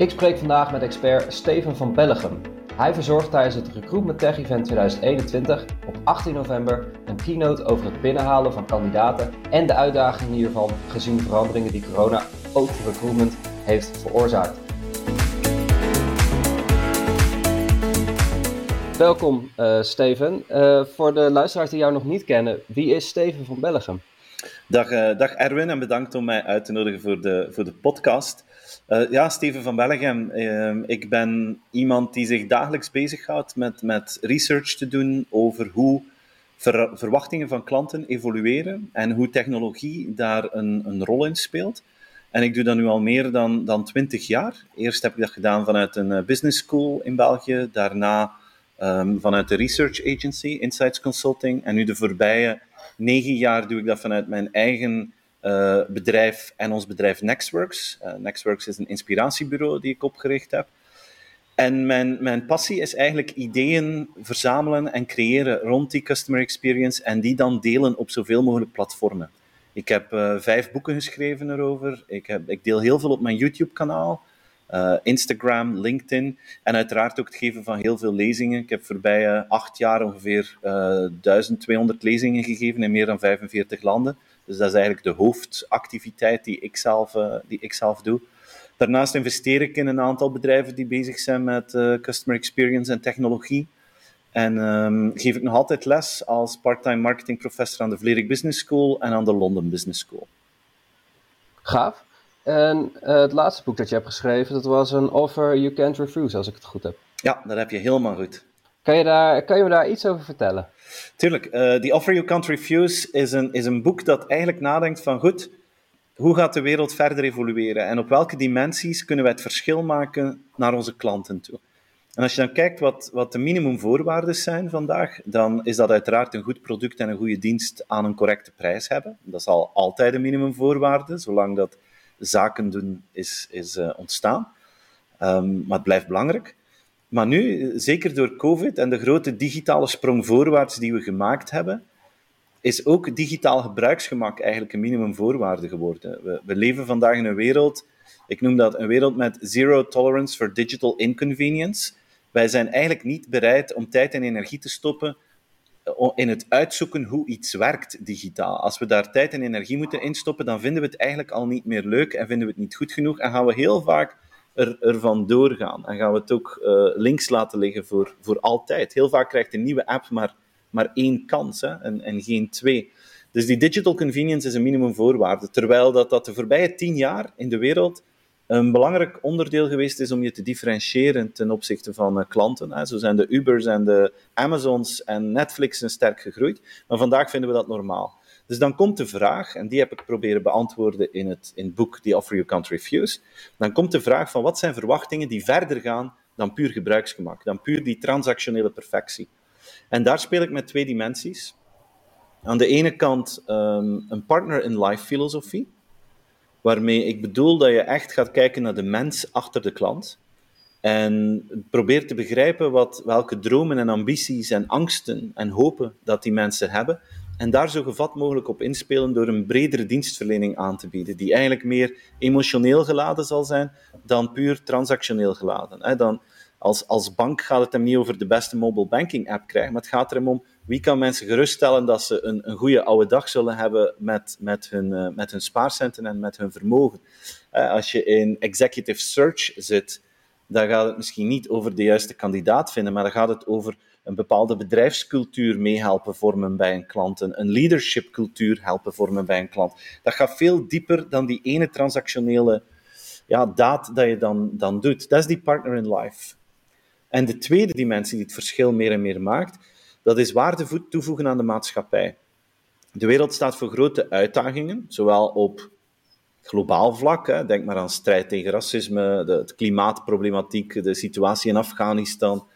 Ik spreek vandaag met expert Steven van Bellegem. Hij verzorgt tijdens het Recruitment Tech Event 2021 op 18 november een keynote over het binnenhalen van kandidaten en de uitdagingen hiervan gezien de veranderingen die corona ook voor recruitment heeft veroorzaakt. Welkom uh, Steven. Uh, voor de luisteraars die jou nog niet kennen, wie is Steven van Bellegem? Dag, uh, dag Erwin en bedankt om mij uit te nodigen voor de, voor de podcast. Uh, ja, Steven van Bellegem. Uh, ik ben iemand die zich dagelijks bezighoudt met, met research te doen over hoe ver, verwachtingen van klanten evolueren en hoe technologie daar een, een rol in speelt. En ik doe dat nu al meer dan, dan 20 jaar. Eerst heb ik dat gedaan vanuit een eh, business school in België, daarna um, vanuit de research agency, Insights Consulting. En nu de voorbije negen jaar doe ik dat vanuit mijn eigen uh, bedrijf en ons bedrijf Nextworks. Uh, Nextworks is een inspiratiebureau die ik opgericht heb. En mijn, mijn passie is eigenlijk ideeën verzamelen en creëren rond die customer experience en die dan delen op zoveel mogelijk platformen. Ik heb uh, vijf boeken geschreven erover. Ik, heb, ik deel heel veel op mijn YouTube-kanaal, Instagram, LinkedIn en uiteraard ook het geven van heel veel lezingen. Ik heb voorbij acht jaar ongeveer 1200 lezingen gegeven in meer dan 45 landen. Dus dat is eigenlijk de hoofdactiviteit die ik zelf, uh, die ik zelf doe. Daarnaast investeer ik in een aantal bedrijven die bezig zijn met uh, customer experience en technologie. En um, geef ik nog altijd les als part-time marketing professor aan de Vlerik Business School en aan de London Business School. Gaaf. En uh, het laatste boek dat je hebt geschreven, dat was een offer you can't refuse, als ik het goed heb. Ja, dat heb je helemaal goed. Kan je, daar, je me daar iets over vertellen? Tuurlijk. Uh, The Offer You Can't Refuse is een, is een boek dat eigenlijk nadenkt van goed, hoe gaat de wereld verder evolueren en op welke dimensies kunnen wij het verschil maken naar onze klanten toe. En als je dan kijkt wat, wat de minimumvoorwaarden zijn vandaag, dan is dat uiteraard een goed product en een goede dienst aan een correcte prijs hebben. Dat zal altijd een minimumvoorwaarde, zolang dat zaken doen is, is uh, ontstaan. Um, maar het blijft belangrijk. Maar nu, zeker door COVID en de grote digitale sprong voorwaarts die we gemaakt hebben, is ook digitaal gebruiksgemak eigenlijk een minimumvoorwaarde geworden. We, we leven vandaag in een wereld, ik noem dat een wereld met zero tolerance for digital inconvenience. Wij zijn eigenlijk niet bereid om tijd en energie te stoppen eh, in het uitzoeken hoe iets werkt digitaal. Als we daar tijd en energie moeten instoppen, dan vinden we het eigenlijk al niet meer leuk en vinden we het niet goed genoeg en gaan we heel vaak er, ervan doorgaan. En gaan we het ook uh, links laten liggen voor, voor altijd. Heel vaak krijgt een nieuwe app maar, maar één kans hè, en, en geen twee. Dus die digital convenience is een minimumvoorwaarde. Terwijl dat, dat de voorbije tien jaar in de wereld een belangrijk onderdeel geweest is om je te differentiëren ten opzichte van uh, klanten. Zo zijn de Ubers en de Amazons en Netflix sterk gegroeid. Maar vandaag vinden we dat normaal. Dus dan komt de vraag, en die heb ik proberen beantwoorden in het, in boek The Offer You Can't Refuse. Dan komt de vraag van wat zijn verwachtingen die verder gaan dan puur gebruiksgemak, dan puur die transactionele perfectie. En daar speel ik met twee dimensies. Aan de ene kant um, een partner-in-life filosofie, waarmee ik bedoel dat je echt gaat kijken naar de mens achter de klant. En probeert te begrijpen wat, welke dromen en ambities en angsten en hopen dat die mensen hebben. En daar zo gevat mogelijk op inspelen door een bredere dienstverlening aan te bieden, die eigenlijk meer emotioneel geladen zal zijn dan puur transactioneel geladen. Dan, als, als bank gaat het hem niet over de beste mobile banking app krijgen, maar het gaat er om wie kan mensen geruststellen dat ze een, een goede oude dag zullen hebben met, met, hun, uh, met hun spaarcenten en met hun vermogen. Als je in executive search zit, dan gaat het misschien niet over de juiste kandidaat vinden, maar dan gaat het over een bepaalde bedrijfscultuur meehelpen vormen bij een klant, een, leadershipcultuur helpen vormen bij een klant. Dat gaat veel dieper dan die ene transactionele ja, daad dat je dan, dan doet. Dat is die partner in life. En de tweede dimensie die het verschil meer en meer maakt, dat is waarde toevoegen aan de maatschappij. De wereld staat voor grote uitdagingen, zowel op globaal vlak. Hè. Denk maar aan strijd tegen racisme, de, klimaatproblematiek, de situatie in Afghanistan,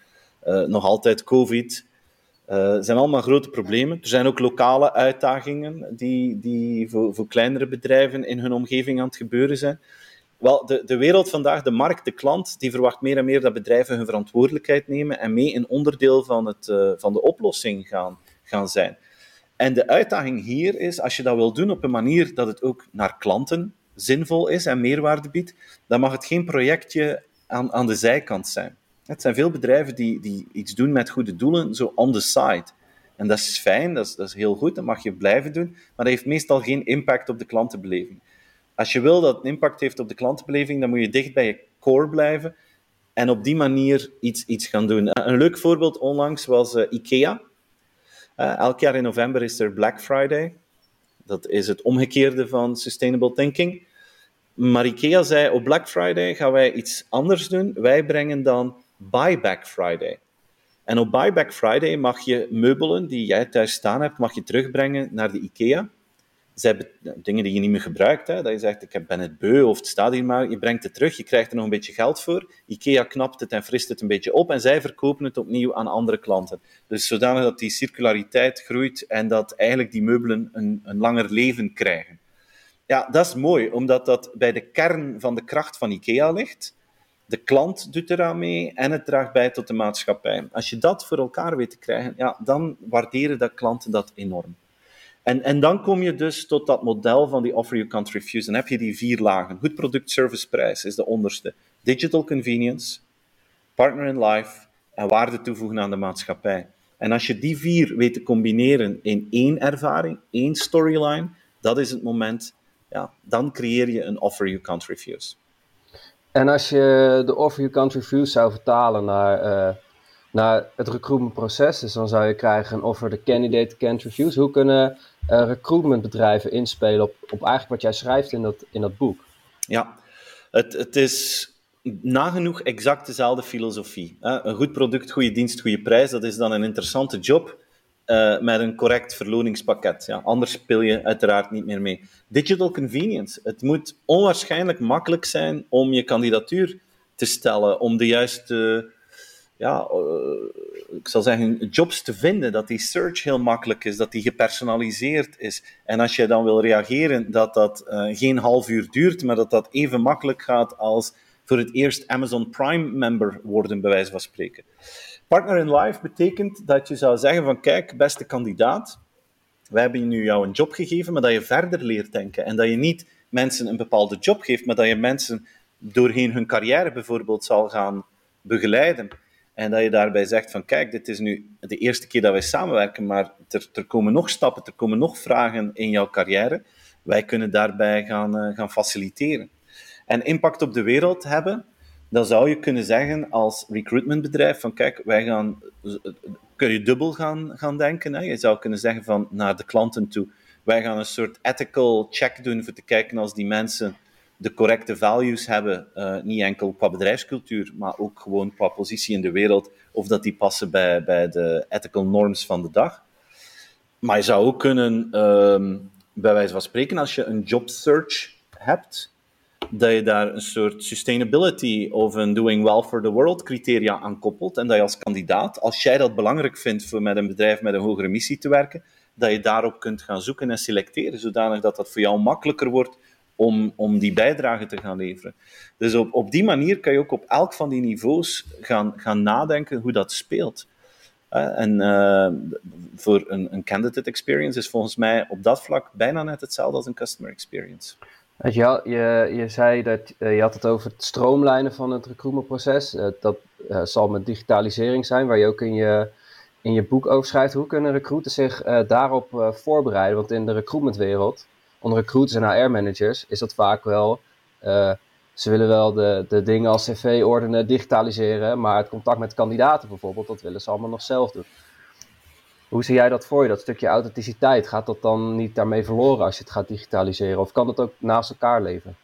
nog altijd COVID. Uh, zijn allemaal grote problemen. Er zijn ook lokale uitdagingen die, die voor, voor kleinere bedrijven in hun omgeving aan het gebeuren zijn. Wel, de, de wereld vandaag, de markt, de klant, die verwacht meer en meer dat bedrijven hun verantwoordelijkheid nemen en mee een onderdeel van, het, uh, van de oplossing gaan, gaan zijn. En de uitdaging hier is, als je dat wil doen op een manier dat het ook naar klanten zinvol is en meerwaarde biedt, dan mag het geen projectje aan, aan de zijkant zijn. Het zijn veel bedrijven die, die iets doen met goede doelen, zo on the side. En dat is fijn, dat is, dat is heel goed, dat mag je blijven doen, maar dat heeft meestal geen impact op de klantenbeleving. Als je wil dat het impact heeft op de klantenbeleving, dan moet je dicht bij je core blijven en op die manier iets, iets gaan doen. Een leuk voorbeeld onlangs was uh, IKEA. Uh, elk jaar in november is er Black Friday. Dat is het omgekeerde van sustainable thinking. Maar IKEA zei op Black Friday gaan wij iets anders doen. Wij brengen dan Buyback Friday. En op Buyback Friday mag je meubelen die jij thuis staan hebt, mag je terugbrengen naar de IKEA. Zij hebben dingen die je niet meer gebruikt, hè, dat je zegt, ik ben het beu of het staat hier maar, je brengt het terug, je krijgt er nog een beetje geld voor. IKEA knapt het en frist het een beetje op en zij verkopen het opnieuw aan andere klanten. Dus zodanig dat die circulariteit groeit en dat eigenlijk die meubelen een, een langer leven krijgen. Ja, dat is mooi, omdat dat bij de kern van de kracht van IKEA ligt. De klant doet eraan mee en het draagt bij tot de maatschappij. Als je dat voor elkaar weet te krijgen, ja, dan waarderen de klanten dat enorm. En, en dan kom je dus tot dat model van die offer you can't refuse. Dan heb je die vier lagen. Goed product, service, prijs is de onderste. Digital convenience, partner in life en waarde toevoegen aan de maatschappij. En als je die vier weet te combineren in één ervaring, één storyline, dat is het moment, ja, dan creëer je een offer you can't refuse. En als je de offer you can't refuse zou vertalen naar, uh, naar het recruitmentproces, dus dan zou je krijgen een offer the candidate can't refuse. Hoe kunnen uh, recruitmentbedrijven inspelen op, op eigenlijk wat jij schrijft in dat, in dat boek? Ja, het, het is nagenoeg exact dezelfde filosofie. Hè? Een goed product, goede dienst, goede prijs, dat is dan een interessante job. Uh, met een correct verloningspakket. Ja, anders speel je uiteraard niet meer mee. Digital convenience. Het moet onwaarschijnlijk makkelijk zijn om je kandidatuur te stellen, om de juiste, ja, uh, ik zal zeggen, jobs te vinden, dat die search heel makkelijk is, dat die gepersonaliseerd is. En als je dan wil reageren, dat dat uh, geen half uur duurt, maar dat dat even makkelijk gaat als voor het eerst Amazon Prime member worden, bij wijze van spreken. Partner in Life betekent dat je zou zeggen van kijk, beste kandidaat, wij hebben nu jou een job gegeven, maar dat je verder leert denken en dat je niet mensen een bepaalde job geeft, maar dat je mensen doorheen hun carrière bijvoorbeeld zal gaan begeleiden. En dat je daarbij zegt van kijk, dit is nu de eerste keer dat wij samenwerken, maar er, er komen nog stappen, er komen nog vragen in jouw carrière. Wij kunnen daarbij gaan, uh, gaan faciliteren. En impact op de wereld hebben, dan zou je kunnen zeggen als recruitmentbedrijf van kijk, wij gaan, kun je dubbel gaan, gaan denken. Hè? Je zou kunnen zeggen van naar de klanten toe, wij gaan een soort ethical check doen voor te kijken als die mensen de correcte values hebben, uh, niet enkel qua bedrijfscultuur, maar ook gewoon qua positie in de wereld, of dat die passen bij, bij de ethical norms van de dag. Maar je zou ook kunnen, um, bij wijze van spreken, als je een job search hebt, dat je daar een soort sustainability of een doing well for the world criteria aan koppelt. En dat je als kandidaat, als jij dat belangrijk vindt voor met een bedrijf met een hogere missie te werken, dat je daarop kunt gaan zoeken en selecteren, zodanig dat dat voor jou makkelijker wordt om, om die bijdrage te gaan leveren. Dus op, op die manier kan je ook op elk van die niveaus gaan, gaan nadenken hoe dat speelt. En uh, voor een, een candidate experience is volgens mij op dat vlak bijna net hetzelfde als een customer experience. Je, je, je zei dat uh, je had het over het stroomlijnen van het recruitmentproces. Uh, dat uh, zal met digitalisering zijn, waar je ook in je, in je boek over schrijft. Hoe kunnen recruiters zich daarop voorbereiden? Want in de recruitmentwereld, onder recruiters en HR-managers, is dat vaak wel. ze willen wel de, de dingen als cv ordenen, digitaliseren, maar het contact met kandidaten bijvoorbeeld, dat willen ze allemaal nog zelf doen. Hoe zie jij dat voor je, dat stukje authenticiteit? Gaat dat dan niet daarmee verloren als je het gaat digitaliseren? Of kan dat ook naast elkaar leven?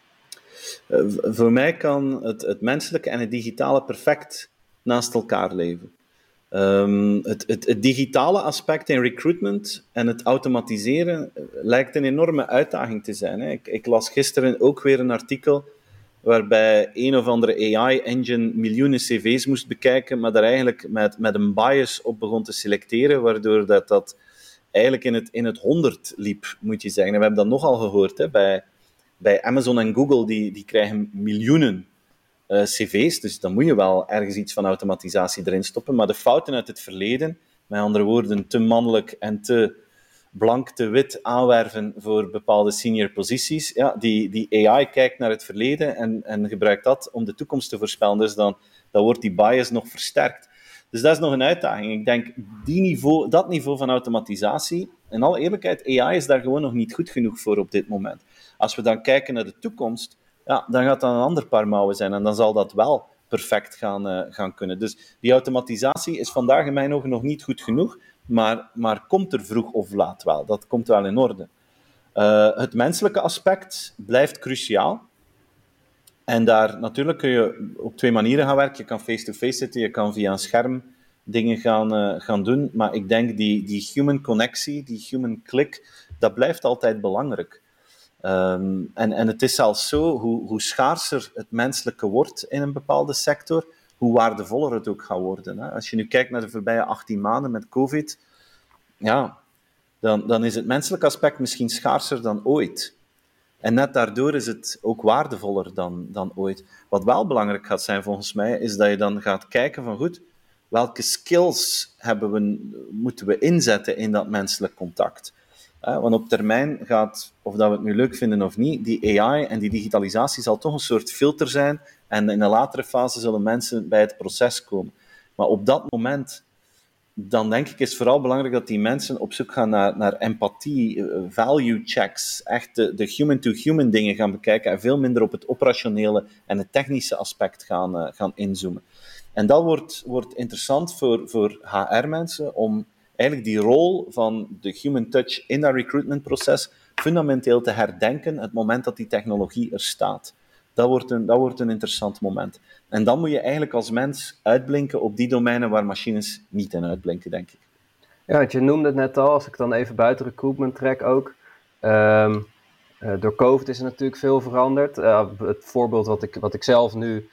Uh, voor mij kan het, het, menselijke en het digitale perfect naast elkaar leven. Um, het, het, het, digitale aspect in recruitment en het automatiseren eh, lijkt een enorme uitdaging te zijn. Hè. Ik, ik las gisteren ook weer een artikel waarbij een of andere AI-engine miljoenen cv's moest bekijken, maar daar eigenlijk met, met een bias op begon te selecteren, waardoor dat, dat eigenlijk in het, in het honderd liep, moet je zeggen. En we hebben dat nogal gehoord hè, bij, bij Amazon en Google, die, die krijgen miljoenen uh, cv's, dus dan moet je wel ergens iets van automatisatie erin stoppen. Maar de fouten uit het verleden, met andere woorden, te mannelijk en te blank te wit aanwerven voor bepaalde senior posities. Ja, die, die AI kijkt naar het verleden en, en gebruikt dat om de toekomst te voorspellen. Dus dan, dan wordt die bias nog versterkt. Dus dat is nog een uitdaging. Ik denk, die niveau, dat niveau van automatisatie, in alle eerlijkheid, AI is daar gewoon nog niet goed genoeg voor op dit moment. Als we dan kijken naar de toekomst, ja, dan gaat dat een ander paar mouwen zijn en dan zal dat wel perfect gaan, uh, gaan kunnen. Dus die automatisatie is vandaag in mijn ogen nog niet goed genoeg, maar, maar komt er vroeg of laat wel. Dat komt wel in orde. Uh, het menselijke aspect blijft cruciaal. En daar natuurlijk kun je op twee manieren gaan werken. Je kan face-to-face zitten, je kan via een scherm dingen gaan, uh, gaan doen. Maar ik denk die, die human connectie, die human click, dat blijft altijd belangrijk. Um, en, en het is zelfs zo, hoe, hoe schaarser het menselijke wordt in een bepaalde sector, hoe waardevoller het ook gaat worden. Hè. Als je nu kijkt naar de voorbije 18 maanden met COVID, ja, dan, dan is het menselijke aspect misschien schaarser dan ooit. En net daardoor is het ook waardevoller dan, dan ooit. Wat wel belangrijk gaat zijn volgens mij, is dat je dan gaat kijken van goed, welke skills hebben we, moeten we inzetten in dat menselijk contact. Want op termijn gaat, of dat we het nu leuk vinden of niet, die AI en die digitalisatie zal toch een soort filter zijn. En in een latere fase zullen mensen bij het proces komen. Maar op dat moment, dan denk ik, is vooral belangrijk dat die mensen op zoek gaan naar, naar empathie, eh, value checks, echt de, human-to-human dingen gaan bekijken en veel minder op het operationele en het technische aspect gaan, uh, gaan inzoomen. En dat wordt, wordt interessant voor, voor HR-mensen om eigenlijk die rol van de human touch in dat recruitmentproces fundamenteel te herdenken het moment dat die technologie er staat. Dat wordt, een, dat wordt een interessant moment. En dan moet je eigenlijk als mens uitblinken op die domeinen waar machines niet in uitblinken, denk ik. Ja, want je noemde het net al, als ik dan even buiten recruitment trek ook. Um, door COVID is er natuurlijk veel veranderd. Uh, het voorbeeld wat ik, wat ik zelf nu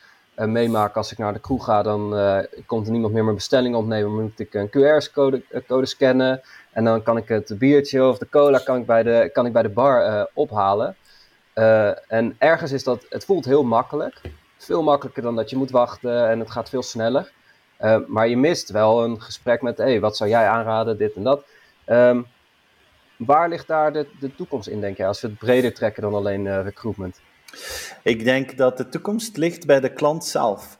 meemaak als ik naar de kroeg ga, dan uh, komt er niemand meer mijn bestelling opnemen. Dan moet ik een QR-code code scannen. En dan kan ik het biertje of de cola kan ik bij de, kan ik bij de bar ophalen. en ergens is dat, het voelt heel makkelijk. Veel makkelijker dan dat je moet wachten en het gaat veel sneller. maar je mist wel een gesprek met, hey, wat zou jij aanraden, dit en dat. Um, waar ligt daar de, de toekomst in, denk je, als we het breder trekken dan alleen recruitment? Ik denk dat de toekomst ligt bij de klant zelf.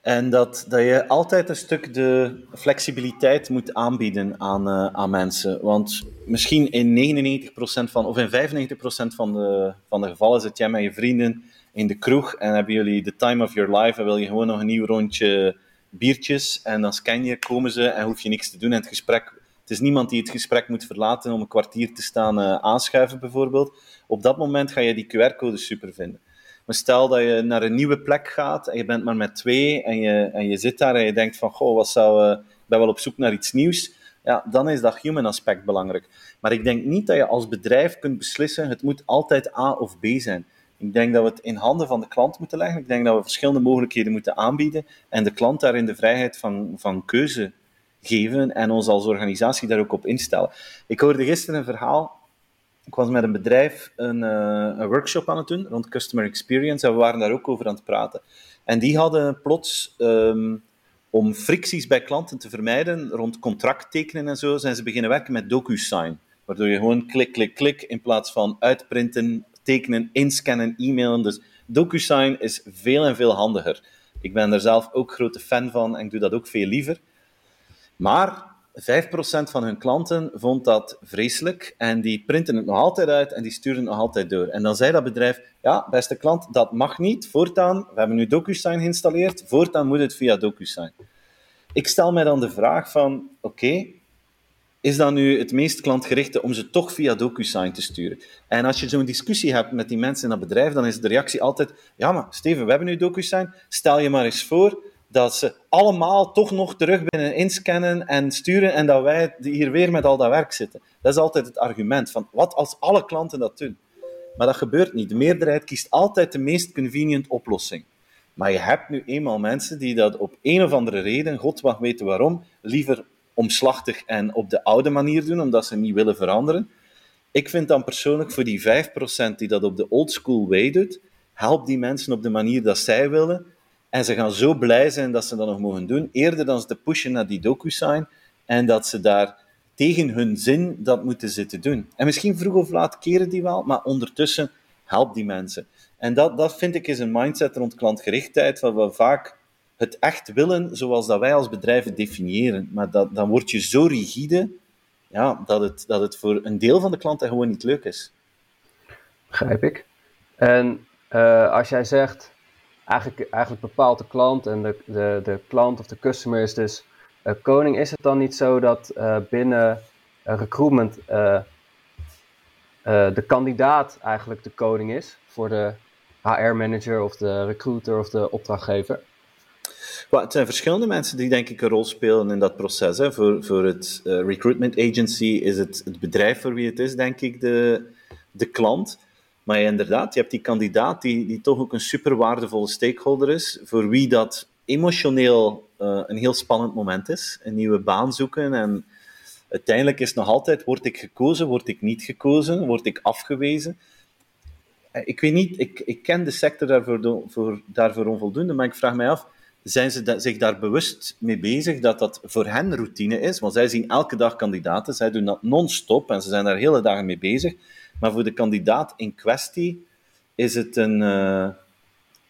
En dat, dat je altijd een stuk de flexibiliteit moet aanbieden aan, uh, aan mensen. Want misschien in 99% van, of in 95% van de, van de gevallen zit jij met je vrienden in de kroeg en hebben jullie de time of your life en wil je gewoon nog een nieuw rondje biertjes en dan scan je, komen ze en hoef je niks te doen en het gesprek... Het is niemand die het gesprek moet verlaten om een kwartier te staan uh, aanschuiven, bijvoorbeeld. Op dat moment ga je die QR-code super vinden. Maar stel dat je naar een nieuwe plek gaat en je bent maar met twee en je, en je zit daar en je denkt van, goh, wat zou, uh, ik ben wel op zoek naar iets nieuws. Ja, dan is dat human aspect belangrijk. Maar ik denk niet dat je als bedrijf kunt beslissen, het moet altijd A of B zijn. Ik denk dat we het in handen van de klant moeten leggen. Ik denk dat we verschillende mogelijkheden moeten aanbieden en de klant daarin de vrijheid van, van keuze geven en ons als organisatie daar ook op instellen. Ik hoorde gisteren een verhaal ik was met een bedrijf een, uh, een, workshop aan het doen rond customer experience en we waren daar ook over aan het praten. En die hadden plots, um, om fricties bij klanten te vermijden, rond contract tekenen en zo, zijn ze beginnen werken met DocuSign. Waardoor je gewoon klik, klik, klik, in plaats van uitprinten, tekenen, inscannen, e-mailen. Dus DocuSign is veel en veel handiger. Ik ben er zelf ook grote fan van en ik doe dat ook veel liever. Maar 5% van hun klanten vond dat vreselijk en die printen het nog altijd uit en die sturen het nog altijd door. En dan zei dat bedrijf, ja, beste klant, dat mag niet. Voortaan, we hebben nu DocuSign geïnstalleerd, voortaan moet het via DocuSign. Ik stel mij dan de vraag van, oké, is dat nu het meest klantgerichte om ze toch via DocuSign te sturen? En als je zo'n discussie hebt met die mensen in dat bedrijf, dan is de reactie altijd, ja maar Steven, we hebben nu DocuSign, stel je maar eens voor dat ze allemaal toch nog terug binnen inscannen en sturen en dat wij hier weer met al dat werk zitten. Dat is altijd het argument van wat als alle klanten dat doen. Maar dat gebeurt niet. De meerderheid kiest altijd de meest convenient oplossing. Maar je hebt nu eenmaal mensen die dat op een of andere reden, God mag weten waarom, liever omslachtig en op de oude manier doen, omdat ze niet willen veranderen. Ik vind dan persoonlijk voor die 5% die dat op de old school way doet, help die mensen op de manier dat zij willen, en ze gaan zo blij zijn dat ze dat nog mogen doen, eerder dan ze te pushen naar die DocuSign en dat ze daar tegen hun zin dat moeten zitten doen. En misschien vroeg of laat keren die wel, maar ondertussen help die mensen. En dat, dat vind ik is een mindset rond klantgerichtheid, waar we vaak het echt willen zoals dat wij als bedrijven definiëren. Maar dat, dan word je zo rigide ja, dat, het, dat het voor een deel van de klanten gewoon niet leuk is. Begrijp ik. En uh, als jij zegt, eigenlijk, eigenlijk bepaalt de klant en de, de, de klant of de customer is dus uh, koning, is het dan niet zo dat uh, binnen recruitment de kandidaat eigenlijk de koning is voor de HR-manager of de recruiter of de opdrachtgever? Well, het zijn verschillende mensen die denk ik een rol spelen in dat proces. Hè. Voor, voor het recruitment agency is het het bedrijf voor wie het is, denk ik, de, de klant. Maar inderdaad, je hebt die kandidaat die, die toch ook een super waardevolle stakeholder is, voor wie dat emotioneel uh, een heel spannend moment is. Een nieuwe baan zoeken en uiteindelijk is nog altijd, word ik gekozen, word ik niet gekozen, word ik afgewezen? Eh, ik weet niet, ik, ik ken de sector daarvoor, voor, daarvoor onvoldoende, maar ik vraag mij af, zijn ze zich daar bewust mee bezig dat dat voor hen routine is? Want zij zien elke dag kandidaten, zij doen dat non-stop en ze zijn daar hele dagen mee bezig. Maar voor de kandidaat in kwestie is het, een, uh,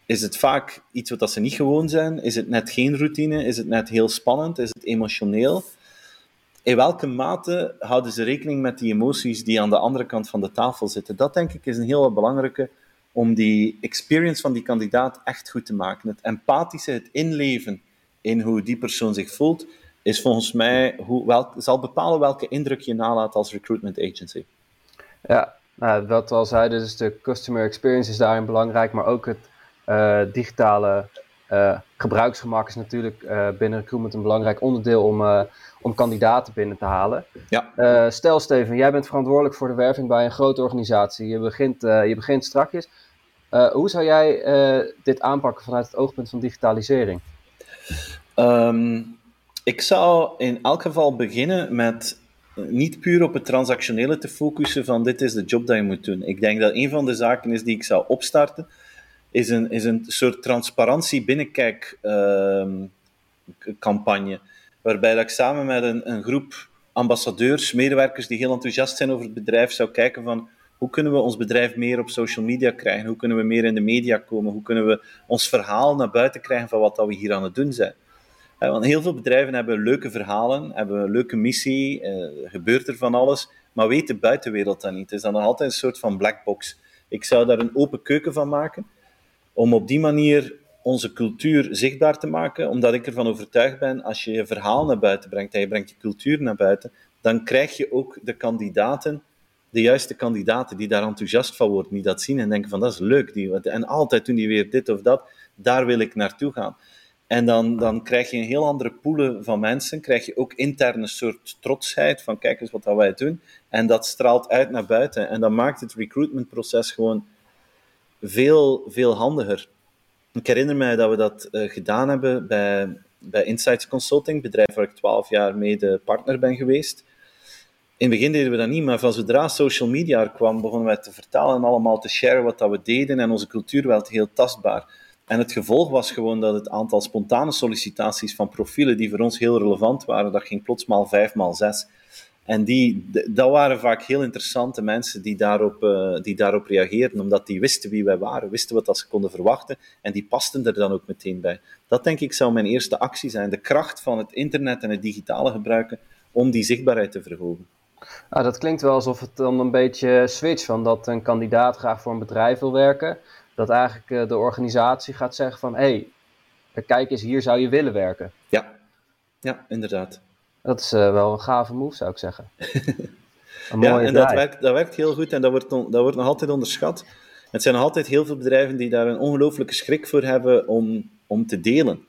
is het vaak iets wat ze niet gewoon zijn. Is het net geen routine? Is het net heel spannend? Is het emotioneel? In welke mate houden ze rekening met die emoties die aan de andere kant van de tafel zitten? Dat denk ik is een heel belangrijke om die experience van die kandidaat echt goed te maken. Het empathische, het inleven in hoe die persoon zich voelt, is volgens mij hoe, wel, zal bepalen welke indruk je nalaat als recruitment agency. Ja, nou, wat we al zeiden, dus de customer experience is daarin belangrijk, maar ook het uh, digitale uh, gebruiksgemak is natuurlijk uh, binnen recruitment een belangrijk onderdeel om, om kandidaten binnen te halen. Ja. stel Steven, jij bent verantwoordelijk voor de werving bij een grote organisatie. Je begint, je begint strakjes. hoe zou jij dit aanpakken vanuit het oogpunt van digitalisering? Um, ik zou in elk geval beginnen met niet puur op het transactionele te focussen van dit is de job dat je moet doen. Ik denk dat een van de zaken is die ik zou opstarten, is een, is een soort transparantie binnenkijk ehm, campagne, waarbij dat ik samen met een, een groep ambassadeurs, medewerkers die heel enthousiast zijn over het bedrijf, zou kijken van hoe kunnen we ons bedrijf meer op social media krijgen? Hoe kunnen we meer in de media komen? Hoe kunnen we ons verhaal naar buiten krijgen van wat dat we hier aan het doen zijn? Want heel veel bedrijven hebben leuke verhalen, hebben een leuke missie, eh, gebeurt er van alles, maar weet de buitenwereld dat niet. Het is dan altijd een soort van black box. Ik zou daar een open keuken van maken, om op die manier onze cultuur zichtbaar te maken, omdat ik ervan overtuigd ben, als je je verhaal naar buiten brengt en je brengt je cultuur naar buiten, dan krijg je ook de kandidaten, de juiste kandidaten die daar enthousiast van worden, die dat zien en denken van dat is leuk, die, en altijd doen die weer dit of dat, daar wil ik naartoe gaan. En dan, dan krijg je een heel andere poelen van mensen. Krijg je ook interne soort trotsheid van kijk eens wat dat wij doen. En dat straalt uit naar buiten. En dat maakt het recruitmentproces gewoon veel, veel handiger. Ik herinner mij dat we dat uh, gedaan hebben bij, bij Insights Consulting, bedrijf waar ik twaalf jaar mede partner ben geweest. In het begin deden we dat niet, maar van zodra social media er kwam, begonnen wij te vertellen en allemaal te sharen wat dat we deden. En onze cultuur werd heel tastbaar. En het gevolg was gewoon dat het aantal spontane sollicitaties van profielen die voor ons heel relevant waren, dat ging plots maal vijf, maal zes. En die, dat waren vaak heel interessante mensen die daarop, uh, die daarop reageerden, omdat die wisten wie wij waren, wisten wat ze konden verwachten en die pasten er dan ook meteen bij. Dat denk ik zou mijn eerste actie zijn, de kracht van het internet en het digitale gebruiken om die zichtbaarheid te verhogen. Ah, dat klinkt wel alsof het dan een beetje switch van dat een kandidaat graag voor een bedrijf wil werken dat eigenlijk eh, de organisatie gaat zeggen van hé, hey, kijk eens, hier zou je willen werken. Ja, ja inderdaad. Dat is uh, wel een gave move, zou ik zeggen. ja, en dat werkt, dat werkt heel goed en dat wordt, dat wordt nog altijd onderschat. Het zijn nog altijd heel veel bedrijven die daar een ongelooflijke schrik voor hebben om, om te delen.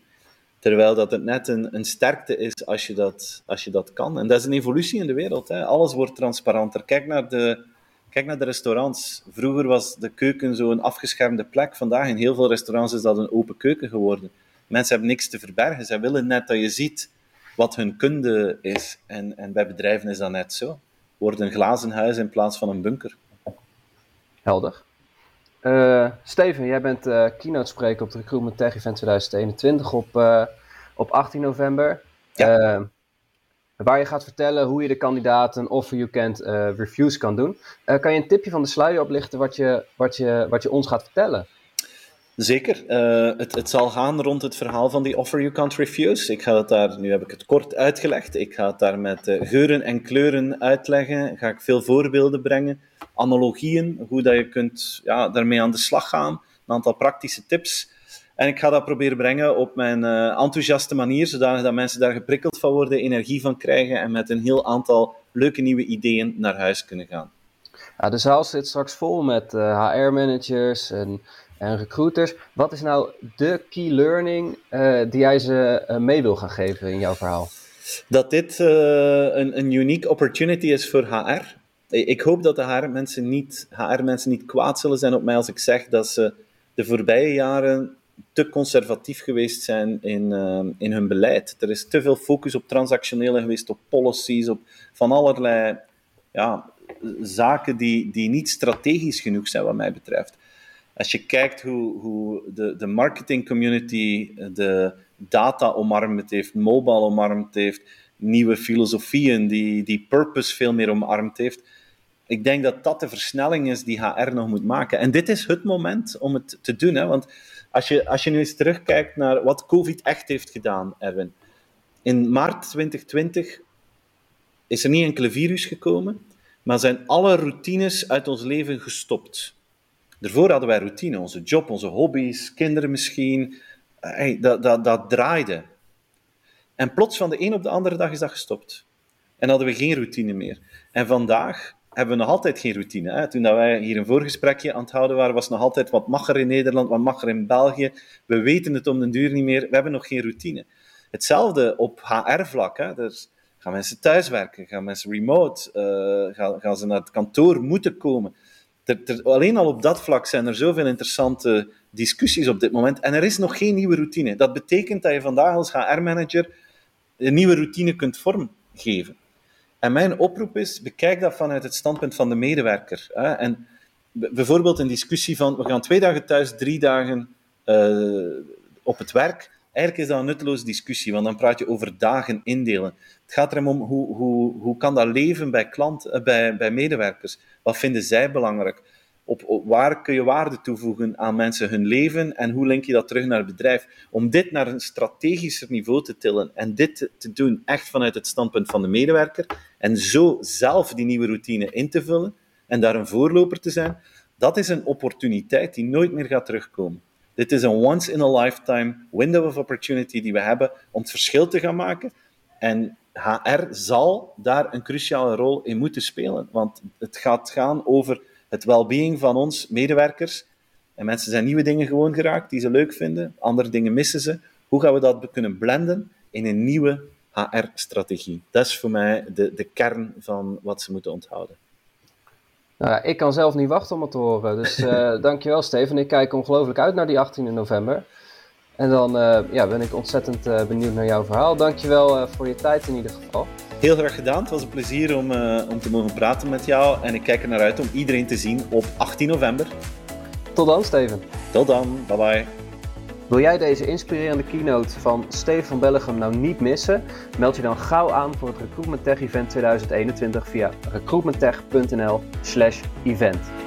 Terwijl dat het net een, een sterkte is als je, dat, als je dat kan. En dat is een evolutie in de wereld. Hè. Alles wordt transparanter. Kijk naar de, Kijk naar de restaurants. Vroeger was de keuken zo'n afgeschermde plek. Vandaag in heel veel restaurants is dat een open keuken geworden. Mensen hebben niks te verbergen. Zij willen net dat je ziet wat hun kunde is. En, en bij bedrijven is dat net zo. Wordt een glazen huis in plaats van een bunker. Helder. Uh, Steven, jij bent uh, keynote spreker op de Recruitment Tech Event 2021 op, uh, op 18 november. Ja. Waar je gaat vertellen hoe je de kandidaten offer you can't reviews kan doen. kan je een tipje van de sluier oplichten wat je, wat je, wat je ons gaat vertellen? Zeker. Uh, het, het, zal gaan rond het verhaal van die offer you can't refuse. Ik ga het daar, nu heb ik het kort uitgelegd, ik ga het daar met uh, geuren en kleuren uitleggen. Ga ik veel voorbeelden brengen, analogieën, hoe dat je kunt ja, daarmee aan de slag gaan, een aantal praktische tips. En ik ga dat proberen brengen op mijn uh, enthousiaste manier, zodat dat mensen daar geprikkeld van worden, energie van krijgen en met een heel aantal leuke nieuwe ideeën naar huis kunnen gaan. Ja, de zaal zit straks vol met HR-managers en en recruiters. Wat is nou de key learning uh, die jij ze mee wil gaan geven in jouw verhaal? Dat dit een, een unique opportunity is voor HR. Ik hoop dat de HR-mensen niet, HR niet kwaad zullen zijn op mij als ik zeg dat ze de voorbije jaren te conservatief geweest zijn in, in hun beleid. Er is te veel focus op transactionele geweest, op policies, op van allerlei ja, zaken die, die niet strategisch genoeg zijn, wat mij betreft als je kijkt hoe, hoe de, de marketing community de data omarmd heeft, mobile omarmd heeft, nieuwe filosofieën, die, die purpose veel meer omarmd heeft. Ik denk dat dat de versnelling is die HR nog moet maken. En dit is het moment om het te doen. Hè? Want als je, als je nu eens terugkijkt naar wat COVID echt heeft gedaan, Erwin. In maart 2020 is er niet enkele virus gekomen, maar zijn alle routines uit ons leven gestopt. Daarvoor hadden wij routine, onze job, onze hobby's, kinderen misschien. Dat, dat, dat draaide. En plots van de een op de andere dag is dat gestopt. En hadden we geen routine meer. En vandaag hebben we nog altijd geen routine. Hè? Toen dat wij hier een voorgesprekje aan het houden waren, was nog altijd wat mag er in Nederland, wat mag er in België. We weten het om de duur niet meer. We hebben nog geen routine. Hetzelfde op HR-vlak. Dus gaan mensen thuiswerken? Gaan mensen remote? Uh, gaan, gaan ze naar het kantoor moeten komen? alleen al op dat vlak zijn er zoveel interessante discussies op dit moment. En er is nog geen nieuwe routine. Dat betekent dat je vandaag als HR-manager een nieuwe routine kunt vormgeven. En mijn oproep is, bekijk dat vanuit het standpunt van de medewerker. En bijvoorbeeld een discussie van, we gaan twee dagen thuis, drie dagen uh, op het werk. Eigenlijk is dat een nutteloze discussie, want dan praat je over dagen indelen. Het gaat erom om hoe, hoe, hoe kan dat leven bij, klanten, eh, bij, bij medewerkers? Wat vinden zij belangrijk? Op, waar kun je waarde toevoegen aan mensen hun leven en hoe link je dat terug naar het bedrijf? Om dit naar een strategischer niveau te tillen en dit te doen echt vanuit het standpunt van de medewerker en zo zelf die nieuwe routine in te vullen en daar een voorloper te zijn, dat is een opportuniteit die nooit meer gaat terugkomen. Dit is een once-in-a-lifetime window of opportunity die we hebben om het verschil te gaan maken. En HR zal daar een cruciale rol in moeten spelen. Want het gaat gaan over het well-being van ons medewerkers. En mensen zijn nieuwe dingen gewoon geraakt die ze leuk vinden. Andere dingen missen ze. Hoe gaan we dat kunnen blenden in een nieuwe HR-strategie? Dat is voor mij de, de kern van wat ze moeten onthouden. Nou ik kan zelf niet wachten om het te horen. Dus uh, dankjewel Steven. Ik kijk ongelooflijk uit naar die 18 november. En dan uh, ja, ben ik ontzettend uh, benieuwd naar jouw verhaal. Dankjewel voor je tijd in ieder geval. Heel graag gedaan. Het was een plezier om, om te mogen praten met jou. En ik kijk er naar uit om iedereen te zien op 18 november. Tot dan Steven. Tot dan. Bye bye. Wil jij deze inspirerende keynote van Steven van Bellegem nou niet missen? Meld je dan gauw aan voor het Recruitment Tech Event 2021 via recruitmenttech.nl/event.